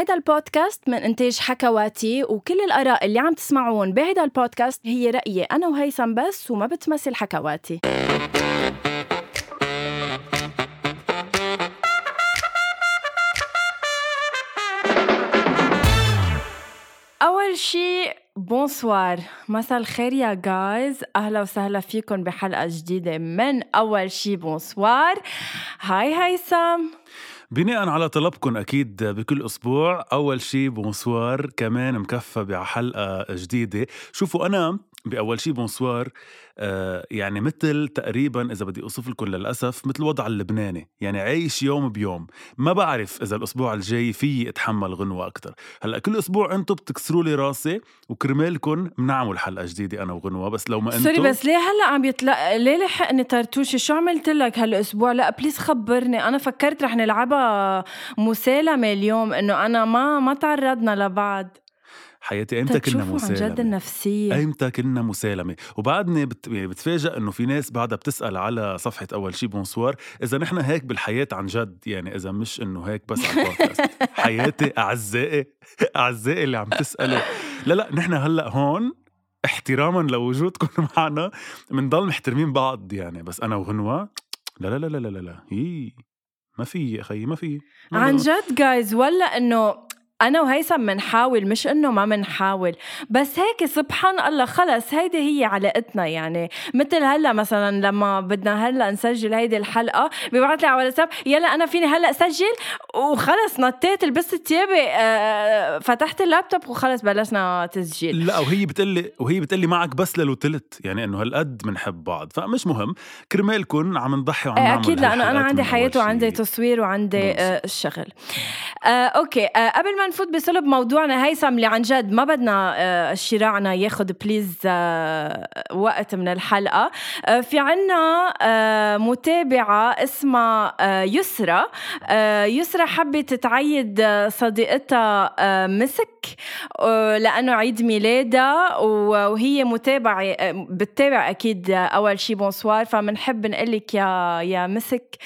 هيدا البودكاست من إنتاج حكواتي وكل الآراء اللي عم تسمعون بهيدا البودكاست هي رأيي أنا وهيثم بس وما بتمثل حكواتي. أول شي bonsoir مساء الخير يا guys أهلا وسهلا فيكم بحلقة جديدة من أول شي bonsoir hi هيثم. بناء على طلبكم أكيد بكل أسبوع أول شي bonsoir كمان مكفى بحلقة جديدة. شوفوا أنا بأول شي bonsoir آه يعني مثل تقريبا إذا بدي أوصف لكم للأسف مثل الوضع اللبناني يعني عايش يوم بيوم ما بعرف إذا الأسبوع الجاي في اتحمل غنوة أكثر هلأ كل أسبوع أنتم بتكسروا لي راسي وكرمالكم بنعمل حلقة جديدة أنا وغنوة بس لو ما أنتم sorry بس ليه هلأ عم يطلع ليه لحقني طرطوشي شو عملت لك هالأسبوع؟ لأ please خبرني. أنا فكرت رح نلعبها مسالمة اليوم إنه أنا ما ما تعرضنا لبعض. حياتي. إمتى كنا مسالمه عن جد النفسية. ايمتى كنا مسالمة؟ وبعدني بت... يعني بتفاجئ إنه في ناس بعدها بتسأل على صفحة أول شي bonsoir إذا نحن هيك بالحياة عن جد يعني إذا مش إنه هيك بس على البودكاست. حياتي أعزائي أعزائي اللي عم تسألوا. لا لا نحن هلأ هون احتراما لوجودكم معنا بنضل محترمين بعض يعني. بس أنا وغنوه لا لا لا لا لا لا هي ما في يا أخي ما في. عن جد جايز ولا إنه أنا وهيثم منحاول مش إنه ما منحاول بس هيك سبحان الله خلص هيدي هي علاقتنا يعني. مثل هلأ مثلا لما بدنا هلأ نسجل هيدي الحلقة ببعث لي على واتساب يلا أنا فيني هلأ اسجل وخلص نطيت لبست ثيابي آه، فتحت اللابتوب وخلص بلشنا تسجيل. لا وهي بتقلي وهي بتقلي معك بس للوتلت يعني إنه هالقد بنحب بعض فمش مهم. كرمالكم عم نضحي وعم إيه، نعمل أكيد لأنه أنا عندي حياه وعندي تصوير وعندي آه الشغل آه أوكي آه قبل ما نفوت بصلب موضوعنا هيثم اللي عن جد ما بدنا آه، شراعنا ياخد بليز آه، وقت من الحلقة. آه، في عنا متابعة اسمها يسرى. يسرى حبت تعيد صديقتها مسك لأنه عيد ميلادها. وهي متابعة بتتابع أكيد أول شي bonsoir فمنحب نقلك يا يا مسك.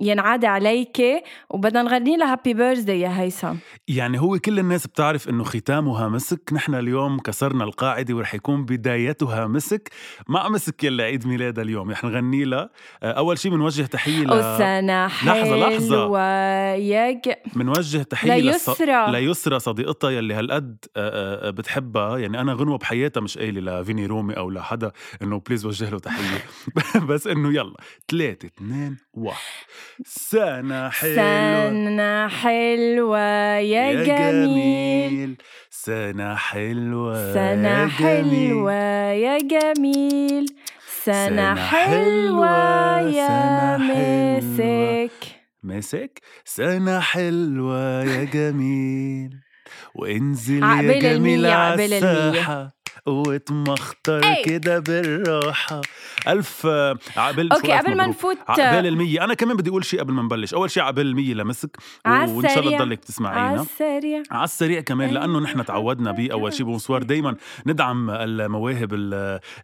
ينعاد عليك وبدنا نغني لها happy birthday يا هيثم. يعني هو كل الناس بتعرف إنه ختامها مسك. نحن اليوم كسرنا القاعدة ورح يكون بدايتها مسك. مع مسك يلي عيد ميلادها اليوم رح نغني لها. آه، أول شيء بنوجه تحية ل وسنة لحظة لحظة. يج بنوجه تحية ليسرى لص... ليسرى. صديقتها يلي هالقد آه، آه، بتحبها. يعني أنا غنوة بحياتها مش قايلة لفيني رومي أو لحدا إنه بليز وجه له تحية. بس إنه يلا ثلاثة اثنين واحد. سنة حلوة. سنة حلوة يا, يا جميل. جميل. سنة حلوة سنة حلوة يا جميل. سنة حلوة يا مسك. مسك؟ سنة حلوة يا جميل. وانزل يا جميل على الساحة. وتمخطر كده بالراحة. ألف عقبال أوكي قبل ما نفوت عقبال المية. أنا كمان بدي أقول شيء قبل ما نبلش. أول شيء عقبال المية لمسك وإن شاء الله تضلك تسمعينا. على السريع على السريع كمان لأنه نحن تعودنا بيه. أول شيء بونسوار. دايما ندعم المواهب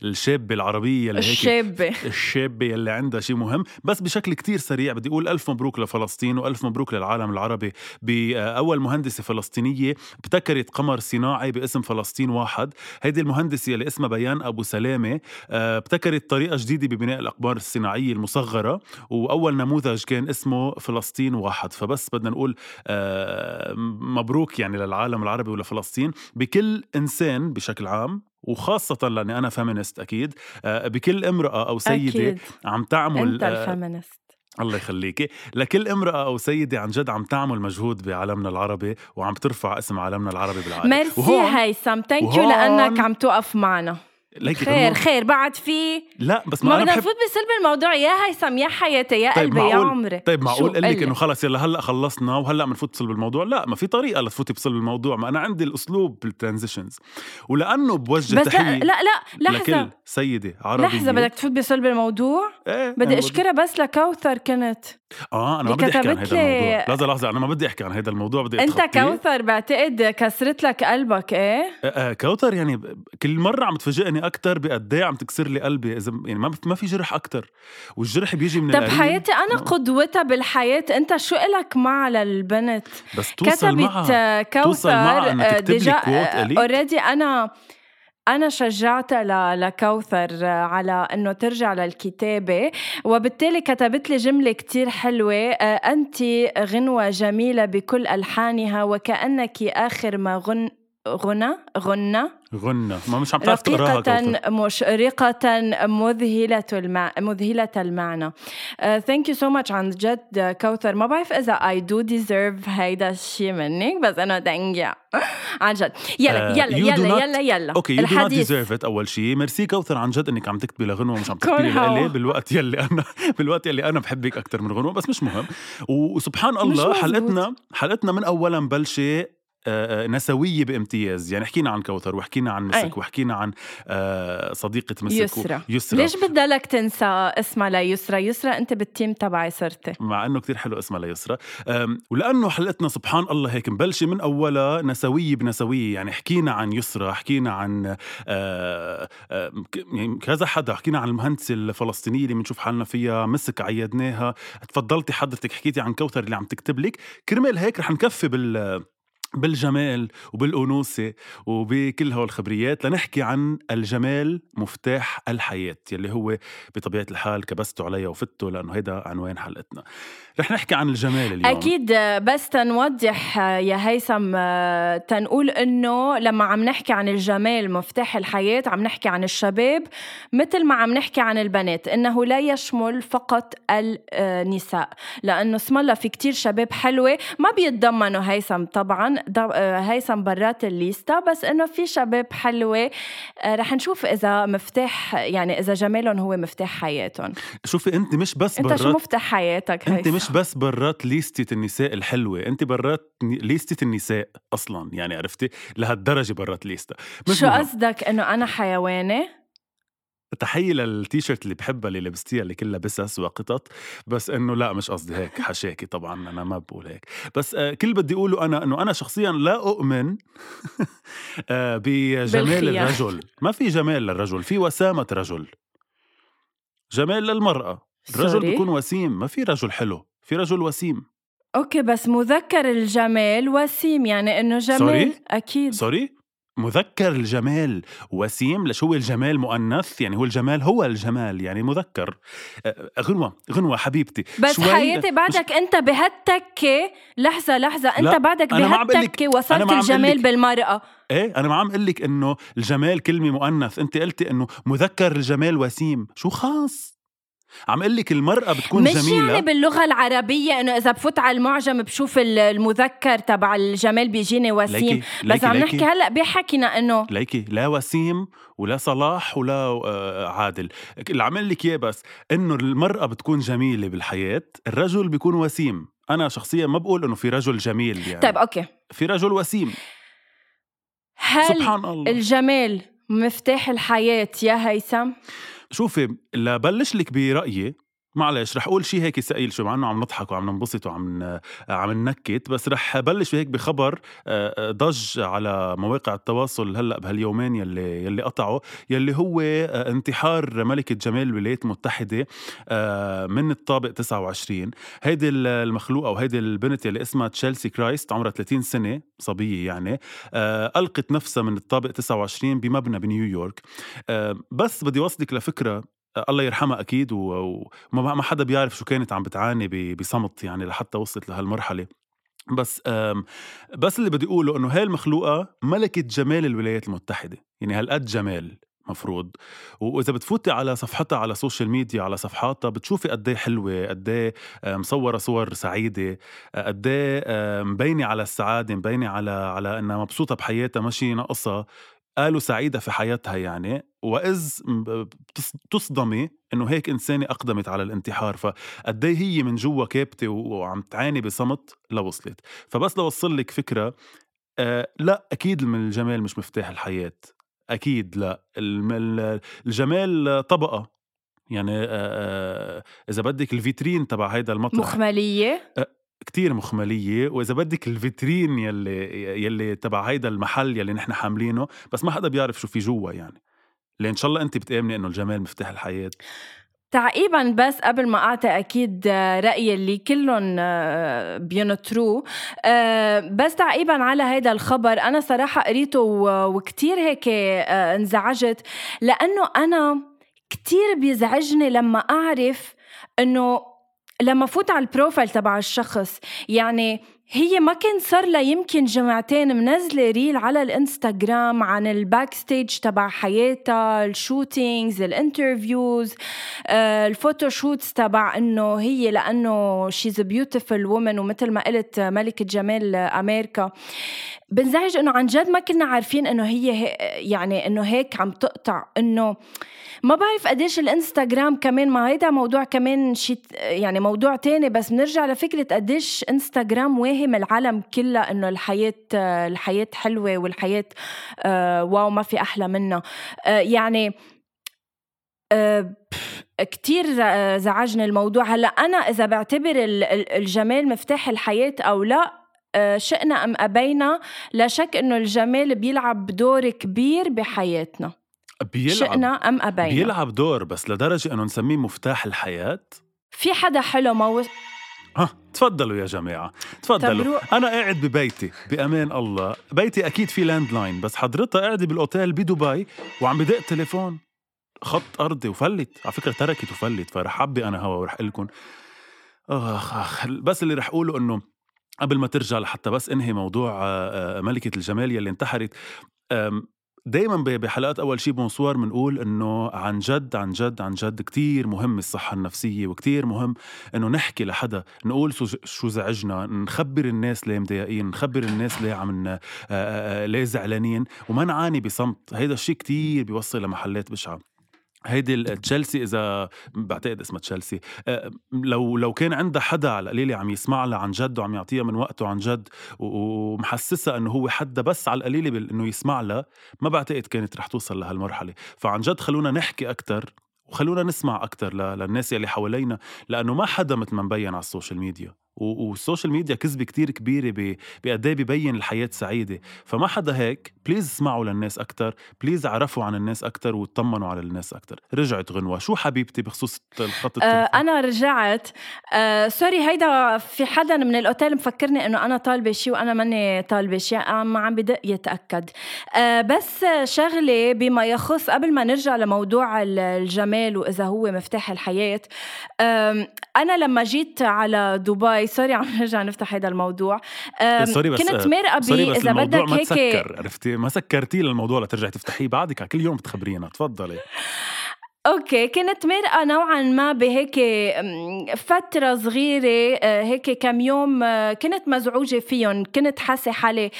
الشابة العربية اللي هيك الشابة. الشابة اللي عندها شيء مهم. بس بشكل كتير سريع بدي أقول ألف مبروك لفلسطين وألف مبروك للعالم العربي. بأول مهندسة فلسطينية ابتكرت قمر صناعي باسم فلسطين واحد. هيدي المهندسة اللي اسمها بيان أبو سلامة آه، ابتكرت طريقة جديدة ببناء الأقمار الصناعية المصغرة وأول نموذج كان اسمه فلسطين واحد. فبس بدنا نقول آه، مبروك يعني للعالم العربي ولفلسطين بكل إنسان بشكل عام وخاصة لأني أنا feminist أكيد آه، بكل امرأة أو سيدة أكيد. عم تعمل أنت ال feminist الله يخليكي. لكل امرأة أو سيدة عن جد عم تعمل مجهود بعالمنا العربي وعم ترفع اسم عالمنا العربي بالعالم. ميرسي هيثم. thank you لأنك عم توقف معنا. ليكي خير خير بعد في لا بس ما ما بدنا. نفوت بسلب الموضوع. يا هيثم يا حياتي يا طيب قلبي معقول... يا عمري. طيب معقول أقول لك؟ إنه خلص يلا هلأ خلصنا وهلأ بنفوت بصلب الموضوع. لا ما في طريقة لتفوتي بصلب الموضوع. ما أنا عندي الأسلوب بال transitions. ولأنه بوجه بس تحية لا لا لحظة. لكل سيدة عربية. لحظة بدك تفوت بصلب الموضوع؟ إيه بدي أشكرها بس لكوثر كنت. آه أنا ما بدي أحكي عن هذا الموضوع. لحظة لحظة أنا ما بدي أحكي عن هذا الموضوع بدي أنت كوثر بعتقد كسرت لك قلبك إيه؟ آه, آه، كوثر يعني كل مرة عم تفاجئني أكثر بقد إيه عم تكسر لي قلبي إذا يعني ما ما في جرح أكثر والجرح بيجي من طب حياتي أنا قدوتها بالحياة أنت شو إلك مع للبنت؟ بس توصل معها كوثر توصل معها لي كوت already أنا أنا شجعتها لكوثر على إنه ترجع للكتابة وبالتالي كتبت لي جملة كتير حلوة آه، أنت غنوة جميلة بكل ألحانها وكأنك آخر ما غن غنى غنى. غنى. ما مش عم تعرف تقراها رقيقة مشرقة مذهلة المع... مذهلة المعنى. thank you so much عن جد كوثر. ما بعرف إذا I do deserve هيدا الشيء منك بس أنا you عن جد. يلا uh, يلا يلا not... يلا يلا. okay you do not deserve it أول شيء ميرسي كوثر عن جد إنك عم تكتبي لغنوة ومش عم تكتبي لي بالوقت يلي أنا بالوقت يلي أنا بحبك أكثر من غنوة بس مش مهم. وسبحان الله حلقتنا حلقتنا من آه، آه، نسويه بامتياز. يعني حكينا عن كوثر وحكينا عن مسك أي. وحكينا عن آه، صديقة مسك يسرى يسرى ليش بدلك تنسى اسمها ليسرى يسرى أنت بالتيم تبعي صرتي. مع إنه كتير حلو اسمها ليسرى ولأنه حلقتنا سبحان الله هيك مبلشة من أولها نسوية بنسوية. يعني حكينا عن يسرى حكينا عن يعني كذا حدا. حكينا عن المهندسة الفلسطينية اللي بنشوف حالنا فيها مسك عيدناها. تفضلتي حضرتك حكيتي عن كوثر اللي عم تكتب لك. كرمال هيك رح نكفي بال بالجمال وبالأنوثة وبكل هول الخبريات لنحكي عن الجمال مفتاح الحياة يلي هو بطبيعة الحال كبسته عليها وفته لأنه هيدا عنوان حلقتنا. رح نحكي عن الجمال اليوم. أكيد بس تنوضح يا هيثم تنقول إنه لما عم نحكي عن الجمال مفتاح الحياة عم نحكي عن الشباب مثل ما عم نحكي عن البنات إنه لا يشمل فقط النساء لأنه اسم الله في كتير شباب حلوة ما بيتضمنوا هيثم طبعا. هيثم برات الليستا بس إنه في شباب حلوة. رح نشوف إذا مفتاح يعني إذا جمالهم هو مفتاح حياتهم. شوفي أنت مش بس برات أنت شو مفتاح حياتك أنت مش مش بس برات ليستة النساء الحلوة أنت برات ليستة النساء أصلا يعني عرفتي؟ لهالدرجة برات ليستة. مش شو قصدك إنه أنا حيوانة؟ تحية للتيشيرت اللي بحبها اللي لبستيها اللي كلها بسس وقطط بس إنه لا مش قصدي هيك حشاكي طبعا أنا ما بقول هيك. بس آه كل بدي أقوله أنا إنه أنا شخصيا لا أؤمن آه بجمال الرجل. ما في جمال للرجل في وسامة رجل. جمال للمرأة. الرجل بيكون وسيم ما في رجل حلو في رجل وسيم. okay بس مذكر الجمال وسيم يعني إنه جمال. sorry؟ أكيد. sorry؟ مذكر الجمال وسيم لشو هو الجمال مؤنث؟ يعني هو الجمال هو الجمال يعني مذكر. غنوة غنوة حبيبتي بس حياتي بعدك مش... انت بهالتكة لحظة لحظة انت بعدك بهالتكة وصلت الجمال بالمرأة. إيه أنا ما عم أقول لك إنه الجمال كلمة مؤنث. أنت قلتي إنه مذكر الجمال وسيم. شو خاص؟ عم أقول لك المرأة بتكون مش جميلة؟ مش يعني باللغة العربية إنه إذا بفوت على المعجم بشوف المذكر تبع الجمال بيجيني وسيم. ليكي بس ليكي عم نحكي هلأ بحكينا إنه ليكي لا وسيم ولا صلاح ولا آه، عادل. اللي عم أقول لك إياه بس إنه المرأة بتكون جميلة بالحياة الرجل بيكون وسيم. أنا شخصيا ما بقول إنه في رجل جميل يعني. طيب okay. في رجل وسيم. هل سبحان الله. الجمال مفتاح الحياة يا هيثم؟ شوفي لبلش لك برأيي معلش رح أقول شيء هيك ثقيل شو مع إنه عم نضحك وعم ننبسط وعم عم ننكت بس رح بلش هيك بخبر ضج على مواقع التواصل هلأ بهاليومين يلي يلي قطعوا يلي هو انتحار ملكة جمال الولايات المتحدة من الطابق 29 هيدي المخلوقة وهيدي البنت يلي اسمها تشيلسي كرايست عمرها 30 سنة صبية يعني ألقت نفسها من الطابق 29 بمبنى بنيويورك. بس بدي وصلك لفكرة الله يرحمها أكيد وما ما حدا بيعرف شو كانت عم بتعاني بصمت يعني لحتى وصلت لهالمرحله بس بس اللي بدي أقوله إنه هاي المخلوقة ملكه جمال الولايات المتحدة يعني هالقد جمال مفروض. وإذا بتفوتي على صفحتها على ال social media على صفحاتها بتشوفي قد إيه حلوة قد إيه مصوره صور سعيدة قد إيه مبينة على السعادة مبينة على على إنها مبسوطة بحياتها ماشي ناقصها. قالوا سعيدة في حياتها يعني وإذ تصدمي إنه هيك إنسانة أقدمت على الانتحار فقد هي من جوا كابتة وعم تعاني بصمت؟ لوصلت فبس لوصل لك فكرة آه لا أكيد من الجمال مش مفتاح الحياة. أكيد لا. الجمال طبقة. يعني آه إذا بدك ال vitrine تبع هيدا المطرح. مخملية. كتير مخملية وإذا بدك ال vitrine يلي يلي تبع هيدا المحل يلي نحن حاملينه بس ما حدا بيعرف شو في جوا يعني. لأن إن شاء الله انت بتآمني إنه الجمال مفتاح الحياة. تعقيبا بس قبل ما أعطي أكيد رايي اللي كلهم بينطروه بس تعقيبا على هذا الخبر أنا صراحة قريته وكتير هيك انزعجت. لأنه أنا كتير بيزعجني لما أعرف إنه لما فوت على ال profile تبع الشخص يعني هي ما كان صار لها يمكن جمعتين منزله reel على الانستغرام عن ال backstage تبع حياتها ال shootings ال interviews آه، ال photoshoots تبع إنه هي لأنه she's beautiful woman ومثل ما قلت ملكة جمال أمريكا. بنزعج إنه عن جد ما كنا عارفين إنه هي يعني إنه هيك عم تقطع إنه ما بعرف قديش الانستغرام كمان ما هيدا موضوع كمان شيء يعني موضوع تاني بس بنرجع لفكرة قديش انستغرام واهم العالم كلها إنه الحياة الحياة حلوة والحياة آه، واو ما في أحلى منها. آه، يعني آه، كتير زعجني الموضوع. هلأ أنا إذا بعتبر الجمال مفتاح الحياة أو لا شئنا أم أبينا لا شك إنه الجمال بيلعب دور كبير بحياتنا. بيلعب شئنا أم أبينا. بيلعب دور بس لدرجة إنه نسميه مفتاح الحياة؟ في حدا حلو مو ها تفضلوا يا جماعة تفضلوا. أنا قاعد ببيتي بأمان الله. بيتي أكيد في landline بس حضرتها قاعدة بالأوتيل بدبي وعم بدق تليفون. خط أرضي وفلت. على فكرة تركت وفلت فرح أبدي أنا هوا ورح لكم. آخ آخ بس اللي رح أقوله إنه قبل ما ترجع لحتى بس انهي موضوع آه، آه، ملكة الجمال يلي انتحرت دايما بحلقات أول شي بونسوار بنقول إنه عن جد عن جد عن جد كتير مهم الصحة النفسية وكتير مهم إنه نحكي لحدا نقول شو زعجنا نخبر الناس ليه مضايقين نخبر الناس ليه عم ليه زعلانين وما نعاني بصمت. هيدا الشيء كتير بيوصل لمحلات بشعة. هيدي تشيلسي إذا بعتقد اسمها تشيلسي. آه، لو لو كان عندها حدا على القليلة عم يسمع لها عن جد وعم يعطيها من وقته عن جد ومحسسها إنه هو حدا بس على القليلة إنه يسمع لها ما بعتقد كانت رح توصل لهالمرحلة. فعن جد خلونا نحكي أكثر وخلونا نسمع أكثر للناس اللي حوالينا لأنه ما حدا مثل ما مبين على ال social media. وال social media كذبه كتير كبيره بقد إيه ببين الحياة سعيدة. فما حدا هيك please اسمعوا للناس أكثر please عرفوا عن الناس أكثر وطمنوا على الناس أكثر رجعت غنوة. شو حبيبتي بخصوص الخط آه أنا رجعت. آه sorry هيدا في حدا من الأوتيل مفكرني إنه أنا طالبة شيء وأنا ماني طالبة شيء عم عم بدق يتأكد. آه بس شغلة بما يخص قبل ما نرجع لموضوع الجمال وإذا هو مفتاح الحياة آه أنا لما جيت على دبي sorry عم نرجع نفتح هذا الموضوع. sorry بس كنت مرقبة إذا بدك هيك سكر عرفتي؟ ما سكرتي للموضوع لترجعي تفتحيه بعدك كل يوم بتخبرينا تفضلي. okay كنت مرقة نوعا ما بهيك فترة صغيرة آه، هيك كم يوم آه، كنت مزعوجة فيهم كنت حاسة حالي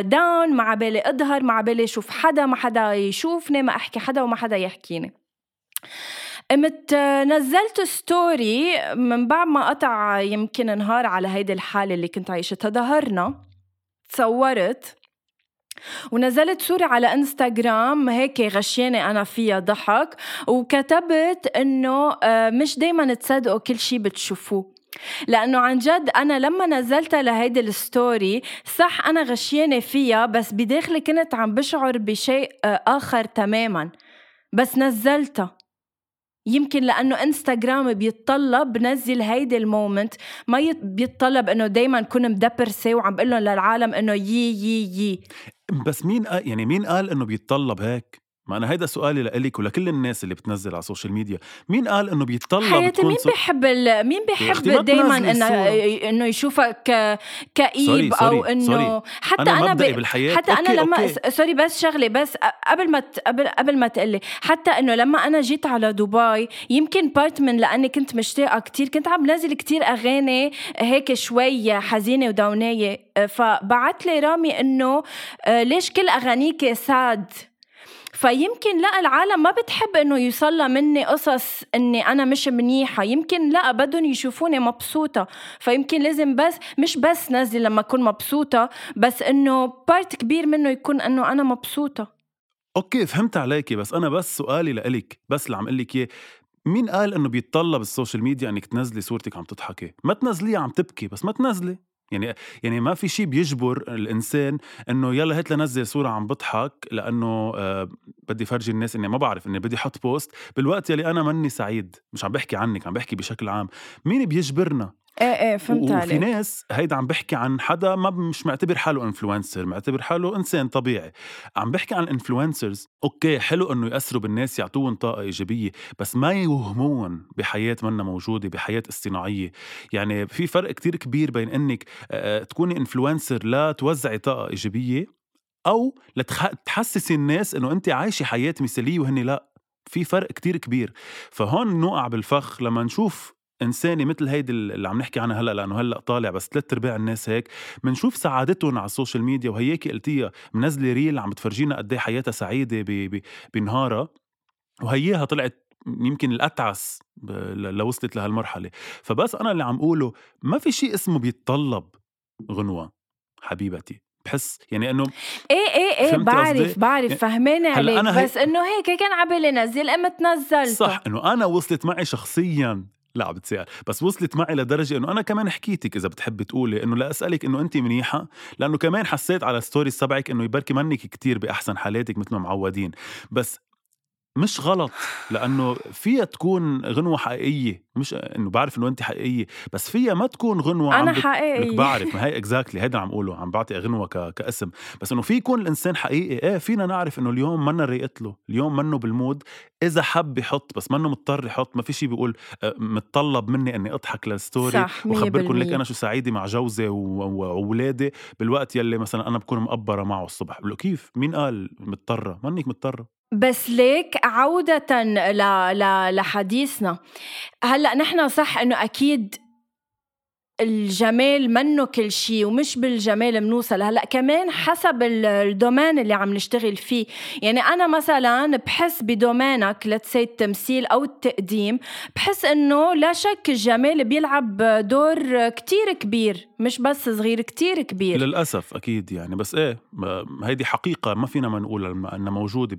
down ما ع بالي أظهر ما ع بالي أشوف حدا ما حدا يشوفني ما أحكي حدا وما حدا يحكيني. قمت نزلت story من بعد ما قطع يمكن نهار على هيدي الحالة اللي كنت عايشتها ظهرنا تصورت ونزلت صورة على انستغرام هيك غشانة أنا فيها ضحك وكتبت إنه آه، مش دايما تصدقوا كل شي بتشوفوه. لأنه عن جد أنا لما نزلتها لهيدي ال story صح أنا غشانة فيها بس بداخلي كنت عم بشعر بشيء آه، آخر تماما. بس نزلتها. يمكن لأنه انستغرام بيتطلب بنزل هيدي ال moment. ما بيتطلب إنه دائما كون مدپرسة وعم بقول لهم للعالم إنه يي يي يي. بس مين قال يعني مين قال إنه بيتطلب هيك؟ ما أنا هيدا سؤالي لإلك ولكل الناس اللي بتنزل على ال social media مين قال إنه بيتطلب حياتي مين بيحب ال... مين بيحب دائما إنه إنه يشوفك كئيب أو إنه حتى أنا, أنا ب... بالحياة. حتى okay أنا لما أوكي. sorry بس شغلة بس قبل ما ت... قبل قبل ما تقلي حتى إنه لما أنا جيت على دبي يمكن part من لأني كنت مشتاقة كتير كنت عم نازل كتير أغاني هيك شوي حزينة ودوناية فبعت لي رامي إنه ليش كل اغانيك sad فيمكن لا العالم ما بتحب إنه يوصل مني قصص إني أنا مش منيحة. يمكن لا بدهم يشوفوني مبسوطة. فيمكن لازم بس مش بس نزل لما أكون مبسوطة بس إنه part كبير منه يكون إنه أنا مبسوطة. okay فهمت عليكي بس أنا بس سؤالي لإلك بس اللي عم أقول لك إياه. مين قال إنه بيتطلب ال social media إنك تنزلي صورتك عم تضحكي؟ ما تنزليها عم تبكي بس ما تنزلي. يعني يعني ما في شيء بيجبر الإنسان إنه يلا هات لنزل صورة عم بضحك لأنه آه بدي فرجي الناس إني ما بعرف إني بدي أحط post بالوقت يلي أنا مني سعيد مش عم بحكي عنك عم بحكي بشكل عام مين بيجبرنا؟ إيه إيه فهمت عليك. وفي ناس هيدا عم بحكي عن حدا ما مش معتبر حاله influencer معتبر حاله إنسان طبيعي. عم بحكي عن ال influencers okay حلو إنه يأثروا بالناس يعطوهم طاقة إيجابية بس ما يوهمون بحياة منا موجودة بحياة اصطناعية. يعني في فرق كتير كبير بين إنك تكوني influencer لا توزعي طاقة إيجابية أو لتحسسي الناس إنه انت عايشة حياة مثالية وهن لا. في فرق كتير كبير. فهون نوقع بالفخ لما نشوف انسانه مثل هيدي اللي عم نحكي عنها هلأ لأنه هلأ طالع بس ثلاث أرباع الناس هيك بنشوف سعادتهم على ال social media وهيك قلتيها منزلة reel عم بتفرجينا قد إيه حياتها سعيدة بنهارها وهيها طلعت يمكن الأتعس لو وصلت لهالمرحلة. فبس أنا اللي عم اقوله ما في شيء اسمه بيتطلب غنوة حبيبتي. بحس يعني إنه إيه إيه إيه بعرف بعرف يعني فهمانة عليك. أنا بس إنه هيك كان عبالي نزل قمت نزلت صح إنه أنا وصلت معي شخصيا لا بتسأل. بس وصلت معي لدرجة إنه أنا كمان حكيتك إذا بتحبي تقولي إنه لا أسألك إنه انت منيحة لأنه كمان حسيت على ستوريز تبعك إنه يبركي منك كتير بأحسن حالاتك مثل ما معودين. بس مش غلط لأنه فيها تكون غنوة حقيقية مش إنه بعرف إنه انت حقيقية بس فيها ما تكون غنوة أنا عم حقيقية. بعرف. ما هي exactly هيدا عم اقوله عم بعطي غنوة ك... كاسم. بس إنه في يكون الإنسان حقيقي إيه فينا نعرف إنه اليوم منا رايقة له اليوم منه بال mood. إذا حب يحط بس منه مضطر يحط ما في شيء بيقول آه، متطلب مني إني أضحك لل story وخبركم لك أنا شو سعيدة مع جوزي واولادي بالوقت يلي مثلا أنا بكون مقبرة معه الصبح. بقول كيف؟ مين قال مضطرة؟ منك مضطرة. بس ليك عودة. لحديثنا هلأ نحن صح إنه أكيد الجمال منه كل شيء ومش بالجمال بنوصل هلأ كمان حسب الدومين اللي عم نشتغل فيه. يعني أنا مثلا بحس بدومينك لتسي التمثيل أو التقديم بحس إنه لا شك الجمال بيلعب دور كتير كبير مش بس صغير كتير كبير. للأسف أكيد يعني. بس إيه هيدي حقيقة ما فينا ما نقول انها موجودة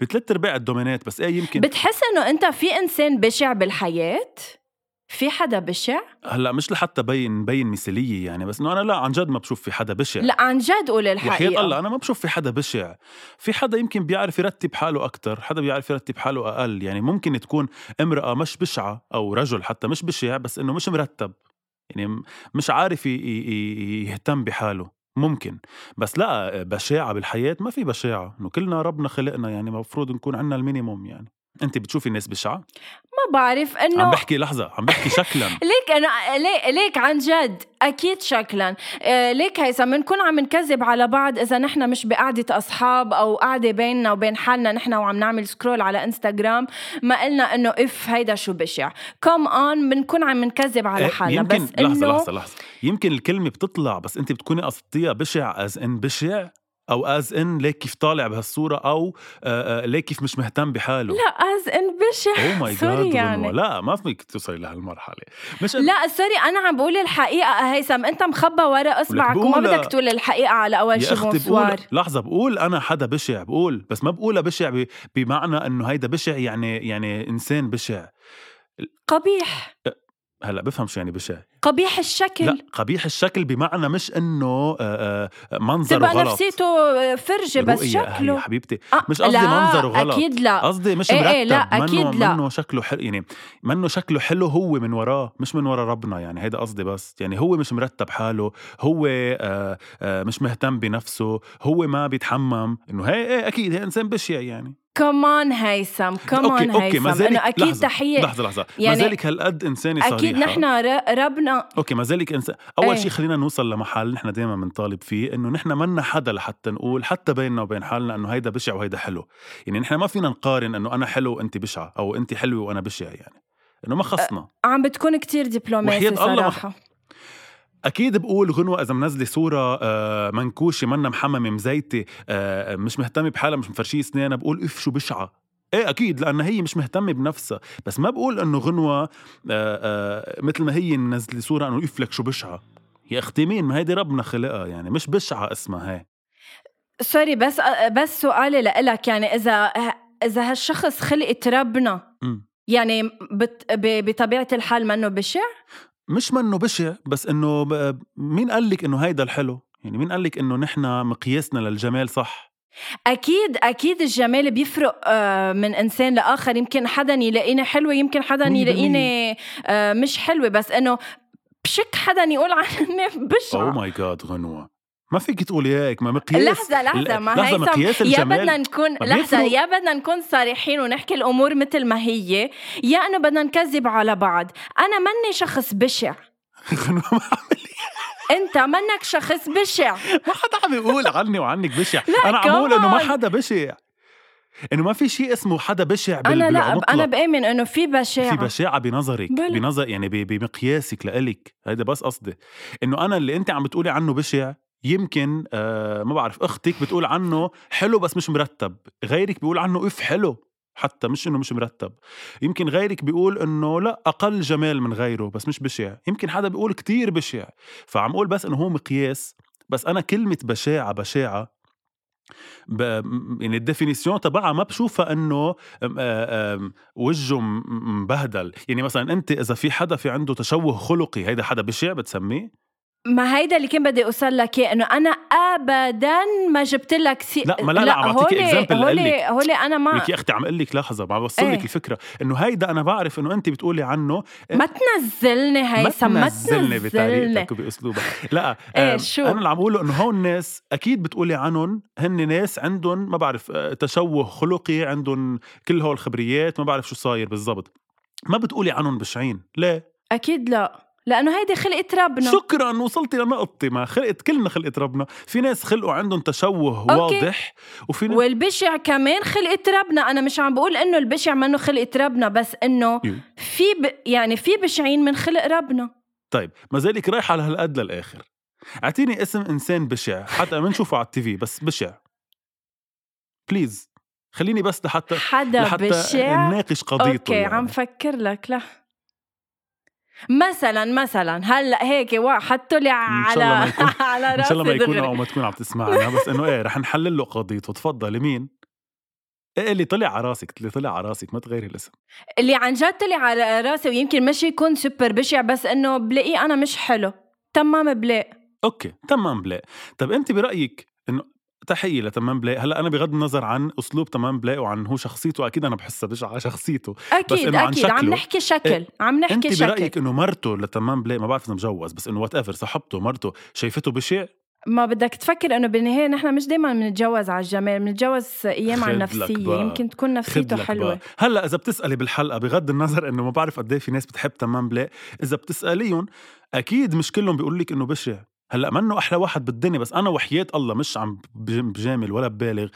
بثلاث أرباع الدومينات. بس إيه يمكن بتحس إنه أنت في إنسان بشع بالحياة؟ في حدا بشع؟ هلأ مش لحتى بين بين مثالية يعني بس إنه أنا لا عن جد ما بشوف في حدا بشع. لا عن جد قول الحقيقة. وحياة الله أنا ما بشوف في حدا بشع. في حدا يمكن بيعرف يرتب حاله أكثر حدا بيعرف يرتب حاله أقل. يعني ممكن تكون امرأة مش بشعة أو رجل حتى مش بشع بس إنه مش مرتب. يعني مش عارف يهتم بحاله. ممكن. بس لا بشاعة بالحياة ما في بشاعة. إنه كلنا ربنا خلقنا يعني المفروض نكون عندنا ال minimum يعني. أنت بتشوفي الناس بشعة؟ ما بعرف إنه عم بحكي لحظة عم بحكي شكلا. ليك أنا ليك, ليك عن جد أكيد شكلا. آه، ليك هيثم بنكون عم نكذب على بعض إذا نحن مش بقعدة أصحاب أو قعده بيننا وبين حالنا نحن وعم نعمل scroll على انستغرام ما قلنا إنه إف هيدا شو بشع. come on بنكون عم نكذب على إيه، حالنا يمكن بس لحظة. لحظة لحظة. يمكن الكلمة بتطلع بس أنت بتكوني قصدتيها بشع as in بشع؟ أو as in ليك كيف طالع بهالصورة أو آه، آه، ليك كيف مش مهتم بحاله. لا as in بشع أو my God يعني. لا ما فيك توصلي لهالمرحلة. مش لا sorry أنا عم بقول الحقيقة. هيثم أنت مخبى ورا اصبعك وما بدك تقول الحقيقة على أول شيء بقول لحظة بقول أنا حدا بشع بقول. بس ما بقولها بشع بمعنى إنه هيدا بشع يعني يعني إنسان بشع. قبيح. هلأ بفهم شو يعني بشع قبيح الشكل. لا قبيح الشكل بمعنى مش إنه آه، آه، منظره تبقى غلط. نفسيته فرجة بس شكله. يا حبيبتي آه مش قصدي منظره غلط. أكيد لا. قصدي مش إيه مرتب. إيه لا أكيد منه لا. منه شكله حلو يعني منه شكله حلو هو من وراه مش من ورا ربنا يعني هيدا قصدي بس. يعني هو مش مرتب حاله هو مش مهتم بنفسه هو ما بيتحمم. إنه هي إيه أكيد هي إنسان بشيء يعني. كمان هيثم كمان هيثم انه أكيد لحظة تحية. لحظة لحظة. يعني ما زالك هالقد انسانه صريحة. أكيد نحن ربنا. okay ما زالك انسان أول إيه. شيء خلينا نوصل لمحل نحن دائما بنطالب فيه إنه نحن منا حدا لحتى نقول حتى بيننا وبين حالنا إنه هيدا بشع وهيدا حلو. يعني نحن ما فينا نقارن إنه أنا حلو وأنت بشعة أو أنت حلوة وأنا بشع يعني. إنه ما خصنا. عم بتكون كتير دبلوماسي صراحة. أكيد بقول غنوة إذا منزلة صورة آه، منكوشة منا محممه مزيتة آه، مش مهتمة بحالها مش مفرشاية اسنانها بقول إف شو بشعة. إيه أكيد لأن هي مش مهتمة بنفسها. بس ما بقول إنه غنوة آآ آه، آآ مثل ما هي منزلة صورة إنه إف لك شو بشعة. يا أختي مين؟ ما هيدي ربنا خلقها يعني مش بشعة اسمها. هي سوري بس بس سؤالي لإلك يعني إذا إذا هالشخص خلقت ربنا يعني بت... بطبيعة الحال منه بشع؟ مش منه بشع بس إنه مين قال لك إنه هيدا الحلو؟ يعني مين قال لك إنه نحن مقياسنا للجمال صح؟ أكيد أكيد الجمال بيفرق آه، من إنسان لآخر. يمكن حدا يلاقيني حلوة يمكن حدا يلاقيني آه، مش حلوة. بس إنه بشك حدا يقول عني بشع. أو ماي جاد غنوة. ما فيك تقولي هيك ما مقياس. لحظة لحظة ما لحظة مقياس الجمال. يا بدنا نكون لحظة يا بدنا نكون صريحين ونحكي الأمور مثل ما هي يا إنه بدنا نكذب على بعض. أنا مني شخص بشع. أنت منك شخص بشع. ما حدا عم يقول عني وعنك بشع. أنا عم بقول إنه ما حدا بشع. إنه ما في شيء اسمه حدا بشع بال... أنا لا بالمطلق. أنا بآمن إنه في بشاعه في بشاعه بنظرك بل. بنظر يعني بمقياسك لإلك. هيدا بس قصدي. إنه أنا اللي أنت عم بتقولي عنه بشع يمكن آه ما بعرف أختك بتقول عنه حلو بس مش مرتب غيرك بيقول عنه إف حلو حتى مش إنه مش مرتب. يمكن غيرك بيقول إنه لا أقل جمال من غيره بس مش بشع. يمكن حدا بيقول كتير بشع. فعم أقول بس إنه هو مقياس بس أنا كلمة بشاعة بشاعة ب... يعني ال définition تبعها ما بشوفها إنه وجهه مبهدل. يعني مثلا أنت إذا في حدا في عنده تشوه خلقي هيدا حدا بشع بتسميه؟ ما هيدا اللي كان بدي أوصل لك إياه إنه أنا ابدا ما جبت لك سي... لا ما لا لا عم بعطيك example هولي هولي أنا ما لك يا أختي عم أقول لك لحظة عم بوصل لك إيه؟ الفكرة. إنه هيدا أنا بعرف إنه أنت بتقولي عنه. ما تنزلني هيثم ما تنزلني بطريقتك وبأسلوبك. لا إيه شو؟ أنا اللي عم بقوله إنه هون الناس أكيد بتقولي عنهم. هن ناس عندهم ما بعرف آه، تشوه خلقي عندهم كل هول الخبريات ما بعرف شو صاير بالضبط. ما بتقولي عنهم بشعين ليه؟ أكيد لا. لأنه هيدي خلقت ربنا. شكرا وصلتي لنقطتي ما خلقت كلنا خلقت ربنا. في ناس خلقوا عندهم تشوه أوكي. واضح وفي ناس والبشع كمان خلقت ربنا. أنا مش عم بقول إنه البشع منه خلقت ربنا بس إنه في ب... يعني في بشعين من خلق ربنا. طيب ما زالك رايحة على هالقد للآخر. أعطيني اسم إنسان بشع حتى بنشوفه على ال TV بس بشع. please خليني بس لحتى حدا لحتى بشع؟ نناقش قضيته okay يعني. عم فكر لك لا. مثلا مثلا. هلأ هيك حطوا لي على على راسي إن شاء الله ما يكون أو ما تكون عم تسمعنا. بس إنه إيه رح نحلل له قضيته. تفضلي مين إيه اللي طلع على راسك. اللي طلع على راسك. ما تغيري الاسم. اللي عن جد طلع على راسي ويمكن مش يكون سوبر بشع بس إنه بلاقيه أنا مش حلو. تمام بلاق. okay. تمام بليق. طب أنت برأيك إنه تحية لتمام بليق هلأ أنا بغض النظر عن أسلوب تمام بليق وعن هو شخصيته أكيد أنا بحسها بشع على شخصيته. أكيد بس إنه عن أكيد عم نحكي شكل إيه عم نحكي انت شكل. انت برأيك إنه مرته لتمام بليق ما بعرف إذا مجوز بس إنه whatever صاحبته مرته شايفته بشع ما بدك تفكر إنه بالنهاية نحن مش دائما بنتجوز على الجمال بنتجوز أيام على النفسية يمكن تكون نفسيته حلوة. هلأ إذا بتسألي بالحلقة بغض النظر إنه ما بعرف قد إيه في ناس بتحب تمام بليق إذا بتسأليهم أكيد مش كلهم بيقول لك إنه بشع. هلأ منه أحلى واحد بالدنيا؟ بس أنا وحياة الله مش عم بجامل ولا ببالغ.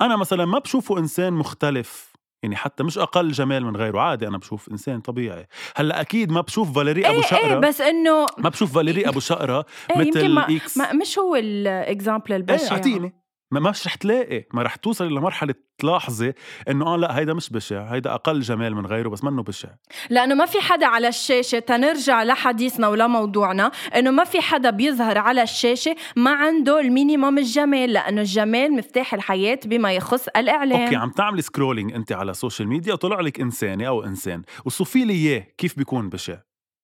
أنا مثلا ما بشوفه إنسان مختلف يعني حتى مش أقل جمال من غيره عادي أنا بشوف إنسان طبيعي. هلأ أكيد ما بشوف فاليري أبو شقرة. إيه بس إنه ما بشوف فاليري أبو شقرة إيه مثل ما X. ما مش هو ال example البشع إيه أعطيني. ما مش رح تلاقي ما رح توصل لمرحلة تلاحظي إنه آه لا هيدا مش بشع هيدا أقل جمال من غيره بس منه بشع. لأنه ما في حدا على الشاشة تنرجع لحديثنا ولا موضوعنا إنه ما في حدا بيظهر على الشاشة ما عنده ال minimum الجمال لأنه الجمال مفتاح الحياة بما يخص الإعلام. okay عم تعملي scrolling أنت على ال social media وطلع لك إنسانة أو إنسان وصفي لي إياه كيف بيكون بشع؟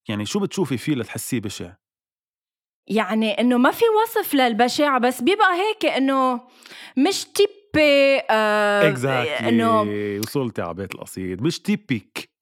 يعني شو بتشوفي فيه لتحسيه بشع؟ يعني إنه ما في وصف للبشاعة بس بيبقى هيك إنه مش type ي آه exactly إنه وصلتي على بيت القصيد. مش type ك.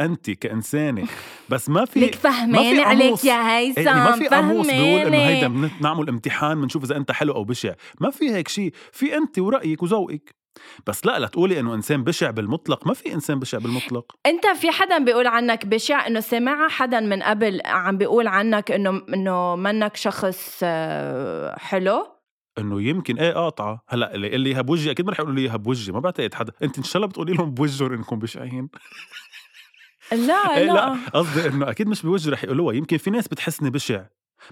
أنت كإنسانة. بس ما في لك فهماني عليك يا هيثم إيه ما في قاموس بيقول إنه هيدا بنعمل امتحان بنشوف إذا أنت حلو أو بشع. ما في هيك شيء في أنت ورأيك وذوقك. بس لا لا تقولي إنه إنسان بشع بالمطلق. ما في إنسان بشع بالمطلق. أنت في حدا بيقول عنك بشع؟ إنه سمع حدا من قبل عم بيقول عنك إنه إنه منك شخص آه، حلو؟ إنه يمكن إيه قاطعة. هلأ اللي اللي اياها بوجهي أكيد ما رح يقولوا لي اياها بوجهي ما بعتقد حدا. أنت إن شاء الله بتقولي لهم بوجههم انكم بشعين. لا إيه لا قصدي إنه أكيد مش بوجهي رح يقولوها. يمكن في ناس بتحسني بشع.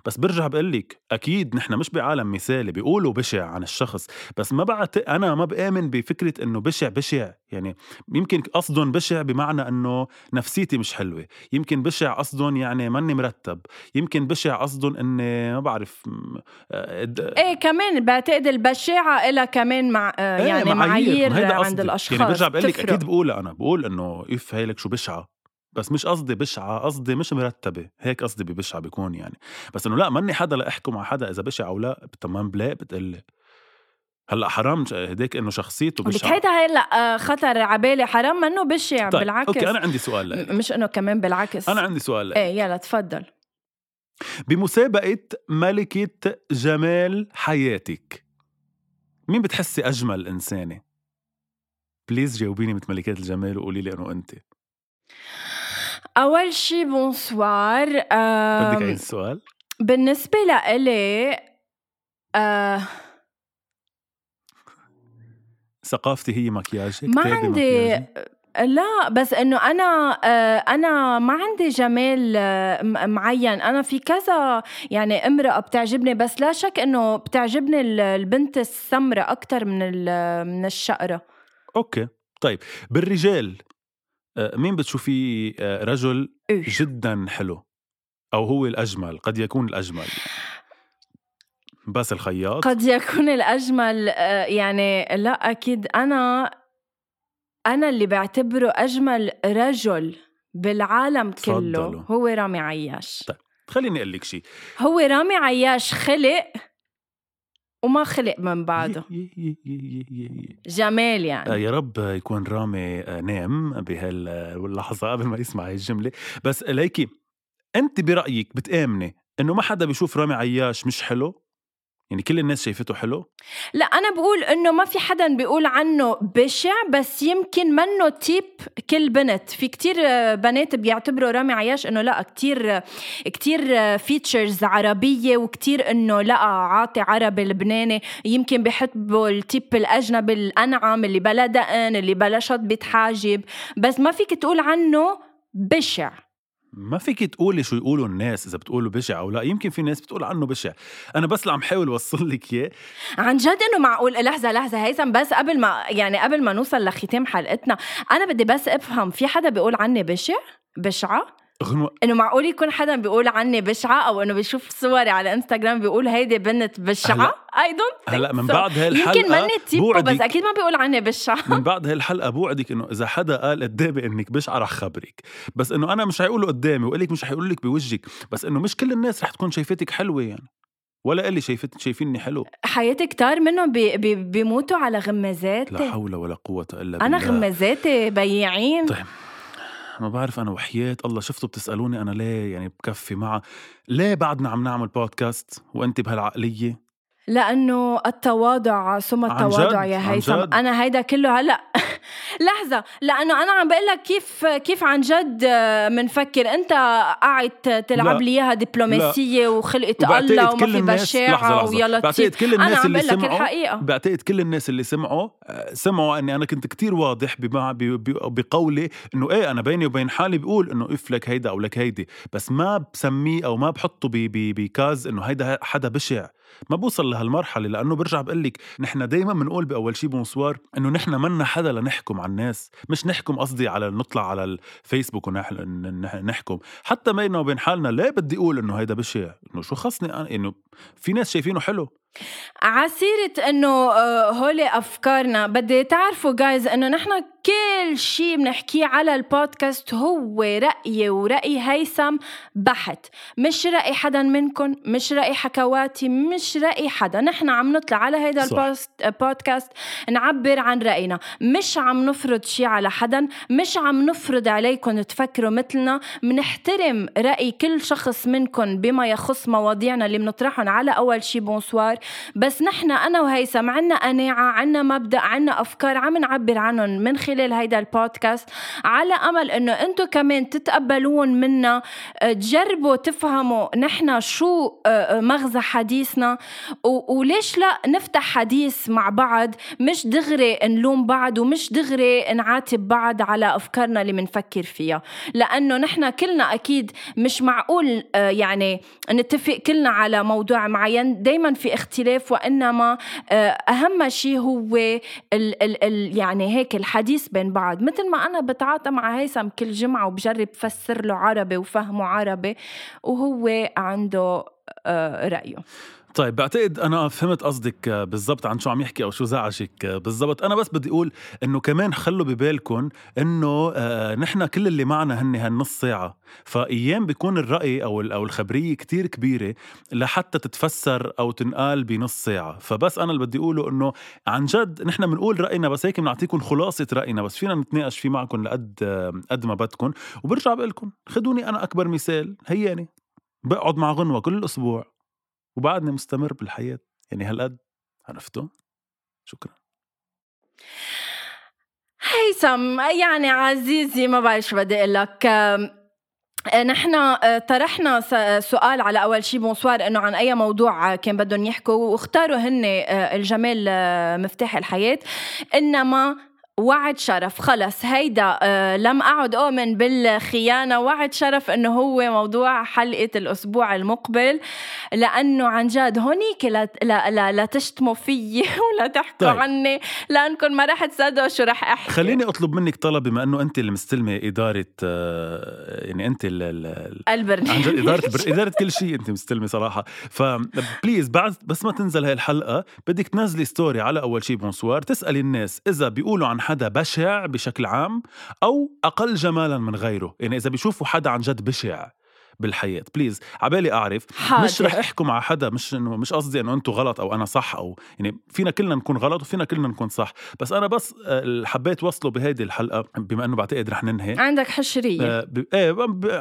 بس برجع بقول لك أكيد نحن مش بعالم مثالي بيقولوا بشع عن الشخص بس ما بعت أنا ما بآمن بفكرة إنه بشع بشع يعني يمكن قصدهم بشع بمعنى إنه نفسيتي مش حلوة يمكن بشع قصدهم يعني ماني مرتب يمكن بشع قصدهم إني ما بعرف آه، إيه كمان بعتقد البشاعة لها كمان مع آه، إيه، يعني معايير, معايير عند الأشخاص يعني برجع بقول لك أكيد بقولها أنا بقول إنه إف هيلك شو بشعة؟ بس مش قصدي بشعة قصدي مش مرتبة هيك قصدي ببشعة بيكون يعني بس إنه لا ماني حدا لإحكم مع حدا إذا بشع أو لا تمام بلا بتقلي هلأ حرام هديك إنه شخصيته بشعة هيدا هلا خطر عبالي حرام منه بشع طيب. بالعكس okay أنا عندي سؤال لك. مش إنه كمان بالعكس أنا عندي سؤال لك. إيه يلا تفضل بمسابقة ملكة جمال حياتك مين بتحسي أجمل إنسانة؟ please جاوبيني مثل ملكات الجمال وقولي لي إنه أنت أول شي bonsoir بدك عيد السؤال؟ بالنسبة لإلي آه ثقافتي هي مكياجك ما عندي لا بس إنه أنا آه، أنا ما عندي جمال آه، معين. أنا في كذا يعني امرأة بتعجبني بس لا شك إنه بتعجبني البنت السمراء أكثر من من الشقرة. أوكي طيب. بالرجال مين بتشوفيه آه، رجل جدا حلو؟ أو هو الأجمل قد يكون الأجمل. بس الخياط؟ قد يكون الأجمل آه، يعني لا أكيد أنا أنا اللي بعتبره أجمل رجل بالعالم كله صدلو. هو رامي عياش. طيب خليني أقول لك شيء هو رامي عياش خلق وما خلق من بعده. جمال يعني. آه، يا رب يكون رامي آه، نام بهاللحظة قبل ما يسمع هاي الجملة. بس ليكي أنت برأيك بتآمني إنه ما حدا بيشوف رامي عياش مش حلو؟ يعني كل الناس شايفته حلو؟ لا أنا بقول إنه ما في حدا بيقول عنه بشع بس يمكن منه type كل بنت. في كتير بنات بيعتبروا رامي عياش إنه لا كتير كتير features عربية وكتير إنه لا عاطي عربي لبناني. يمكن بحبوا ال type الأجنبي الأنعم اللي بلا دقن اللي بلا شطبة حاجب بس ما فيك تقول عنه بشع. ما فيك تقولي شو يقولوا الناس إذا بتقولوا بشع أو لا يمكن في ناس بتقول عنه بشع. أنا بس اللي عم حاول أوصل لك إياه. عن جد إنه معقول؟ لحظة لحظة هيثم بس قبل ما يعني قبل ما نوصل لختام حلقتنا أنا بدي بس أفهم في حدا بيقول عني بشع؟ بشعة؟ غنوة إنه معقول يكون حدا بيقول عني بشعة أو إنه بيشوف صوري على إنستغرام بيقول هيدي بنت بشعة؟ I don't هلأ من بعد هالحلقه يمكن مني type و بس أكيد ما بيقول عني بشعة. من بعد هالحلقه بوعدك إنه إذا حدا قال قدامي انك بشعة رح خبرك. بس إنه أنا مش حيقولوا قدامي وقال لك مش حيقولوا لك بوجهك. بس إنه مش كل الناس رح تكون شايفتك حلوة يعني. ولا اللي شايفت شايفيني حلو. حياتي كتار منهم بي بي بيموتوا على غمازاتي. لا حول ولا قوة إلا بالله. أنا غمازاتي بياعين. طيب. ما بعرف أنا وحياة الله شفتوا بتسألوني أنا ليه يعني بكفي معها ليه بعدنا عم نعمل بودكاست وانت بهالعقلية؟ لأنه التواضع ثم التواضع يا هيثم. أنا هيدا كله هلأ. لحظة لأنه أنا عم بقول لك كيف كيف عن جد منفكر. أنت قاعد تلعب لي إياها دبلوماسية وخلقة الله وما في بشاعة ويلا بعتقد كل الناس اللي سمعوا بعتقد كل الناس اللي سمعوا سمعوا أني أنا كنت كتير واضح بقولي إنه إيه أنا بيني وبين حالي بقول إنه إف لك هيدا أو لك هيدي. بس ما بسميه أو ما بحطه بكاز إنه هيدا حدا بشع. ما بوصل لهالمرحلة لأنه برجع بقول لك نحن دائما بنقول بأول شي bonsoir إنه نحن منا حدا لنحكم على الناس مش نحكم قصدي على نطلع على الفيسبوك ونحكم حتى بيننا وبين حالنا ليه بدي أقول إنه هيدا بشع إنه شو خصني أنا إنه في ناس شايفينه حلو. على سيرة إنه آه، هولي أفكارنا. بدي تعرفوا guys إنه نحن كل شيء بنحكيه على البودكاست هو رأيي ورأي هيثم بحت. مش رأي حدا منكم مش رأي حكواتي مش رأي حدا. نحن عم نطلع على هيدا البودكاست نعبر عن رأينا. مش عم نفرض شيء على حدا مش عم نفرض عليكم تفكروا مثلنا. منحترم رأي كل شخص منكم بما يخص مواضيعنا اللي بنطرحهم على أول شي بونسوار. بس نحن أنا وهيثم عنا قناعة عنا مبدأ عنا أفكار عم نعبر عنهم من خلال خلال هيدا البودكاست على أمل إنه أنتم كمان تتقبلون منا آه، تجربوا تفهموا نحن شو آه، مغزى حديثنا. وليش لا نفتح حديث مع بعض؟ مش دغري نلوم بعض ومش دغري نعاتب بعض على أفكارنا اللي بنفكر فيها. لأنه نحن كلنا أكيد مش معقول يعني نتفق كلنا على موضوع معين. دائما في اختلاف وإنما أهم شيء هو ال ال ال يعني هيك الحديث بين بعض. مثل ما أنا بتعاطى مع هيثم كل جمعة وبجرب فسر له عربي وفهمه عربي وهو عنده آه، رأيه. طيب بعتقد أنا فهمت قصدك بالضبط عن شو عم يحكي أو شو زعجك بالضبط. أنا بس بدي أقول إنه كمان خلوا ببالكم إنه آه نحن كل اللي معنا هن هالنص ساعة. فأيام بيكون الرأي أو أو الخبرية كتير كبيرة لحتى تتفسر أو تنقال بنص ساعة. فبس أنا اللي بدي أقوله إنه عن جد نحن بنقول رأينا بس هيك بنعطيكم خلاصة رأينا بس. فينا نتناقش فيه معكم لقد قد ما بدكم. وبرجع بقول لكم خذوني أنا أكبر مثال هياني. بقعد مع غنوة كل أسبوع وبعدني مستمر بالحياة يعني هالقد عرفتوا شكرا. هيثم يعني عزيزي ما بعرف شو بدي أقول لك. نحن آه، طرحنا سؤال على أول شيء بونسوار إنه عن أي موضوع كان بدهم يحكوا واختاروا هن آه، الجمال آه، مفتاح الحياة. إنما وعد شرف. خلص هيدا آه لم أعد أؤمن بالخيانة. وعد شرف أنه هو موضوع حلقة الأسبوع المقبل لأنه عن جد هونيك لا, لا, لا, لا تشتموا فيي ولا تحكوا طيب. عني لأنكم ما رح تصدقوا شو رح أحكي. خليني أطلب منك طلب بما أنه أنت اللي مستلمة إدارة آه يعني أنت البرنامج. عن جد إدارة إدارة كل شيء أنت مستلمة صراحة. ف please بعد بس ما تنزل هاي الحلقة بدك تنزلي story على أول شيء bonsoir تسألي الناس إذا بيقولوا عن حدا بشع بشكل عام أو أقل جمالا من غيره. يعني إذا بيشوفوا حدا عن جد بشع بالحياة. بليز عبالي أعرف حاضر. مش رح احكم على حدا مش إنه مش قصدي إنه أنتم غلط أو أنا صح أو يعني فينا كلنا نكون غلط وفينا كلنا نكون صح. بس أنا بس آه، حبيت وصله بهيدي الحلقة بما إنه بعتقد رح ننهي. عندك حشرية. آه ب... إيه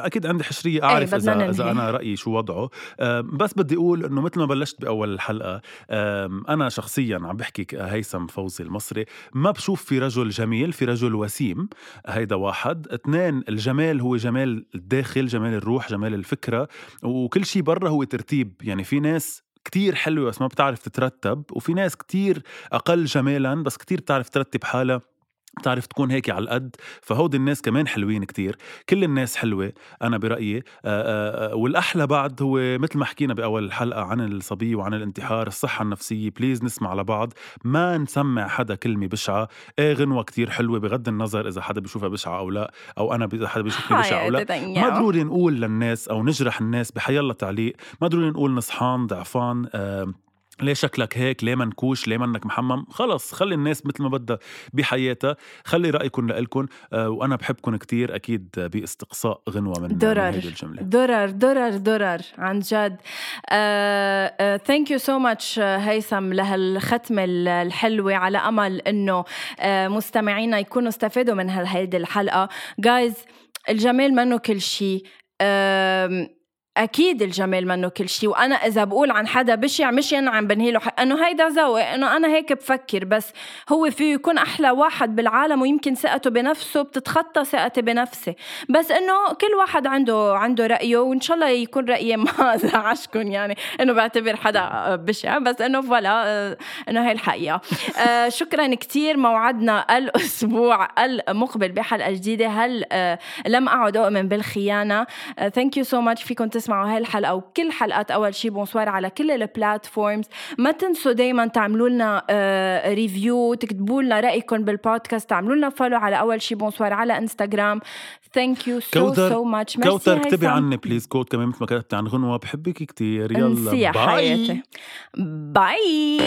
أكيد عندي حشرية أعرف إيه إذا إذا أنا رأيي شو وضعه. آه بس بدي أقول إنه مثل ما بلشت بأول الحلقة آه أنا شخصيا عم بحكي هيثم فوزي المصري ما بشوف في رجل جميل في رجل وسيم هيدا واحد. اثنين الجمال هو جمال الداخل جمال الروح جمال الفكرة وكل شيء برا هو ترتيب. يعني في ناس كتير حلوة بس ما بتعرف تترتب وفي ناس كتير أقل جمالا بس كتير بتعرف ترتب حالها. بتعرف تكون هيك على القد فهود الناس كمان حلوين كتير. كل الناس حلوة أنا برأيي. آآ آآ والأحلى بعد هو مثل ما حكينا بأول الحلقة عن الصبية وعن الانتحار الصحة النفسية بليز نسمع لبعض. ما نسمع حدا كلمة بشعة. إيه غنوة كتير حلوة بغض النظر إذا حدا بيشوفها بشعة أو لا أو أنا إذا حدا بيشوفني بشعة أو لا. ما ضروري نقول للناس أو نجرح الناس بحيالله تعليق. ما ضروري نقول نصحان ضعفان ليه شكلك هيك؟ ليه منكوش؟ ليه منك محمم؟ خلص خلي الناس مثل ما بدها بحياتها. خلي رايكم لإلكم آه وأنا بحبكم كتير أكيد باستقصاء غنوة من درر من الجملة. درر درر درر عن جد. thank you so much هيثم لهالختمة الحلوة. على أمل إنه uh, مستمعينا يكونوا استفادوا من هيدي الحلقة. guys الجمال منه كل شيء أكيد الجمال منه كل شيء وأنا إذا بقول عن حدا بشع مش أنا عم بنهي له إنه هيدا ذوق إنه أنا هيك بفكر بس هو فيه يكون أحلى واحد بالعالم ويمكن ثقته بنفسه بتتخطى ثقتي بنفسي. بس إنه كل واحد عنده عنده رأيه وإن شاء الله يكون رأيي ما زعجكم يعني إنه بعتبر حدا بشع بس إنه voilà إنه هي الحقيقة. آه، شكرا كثير موعدنا الأسبوع المقبل بحلقة جديدة. هل آه، لم أعد أؤمن بالخيانة؟ thank you so much فيكم تسمعوا هاي الحلقة وكل حلقات أول شي bonsoir على كل ال platforms ما تنسوا دائما تعملوا لنا review تكتبوا لنا رأيكم بالبودكاست تعملوا لنا follow على أول شي bonsoir على انستغرام thank you so so much كوثر اكتبي عني please كود كمان مثل ما كتبت عن غنوه بحبك كثير يلا bye باي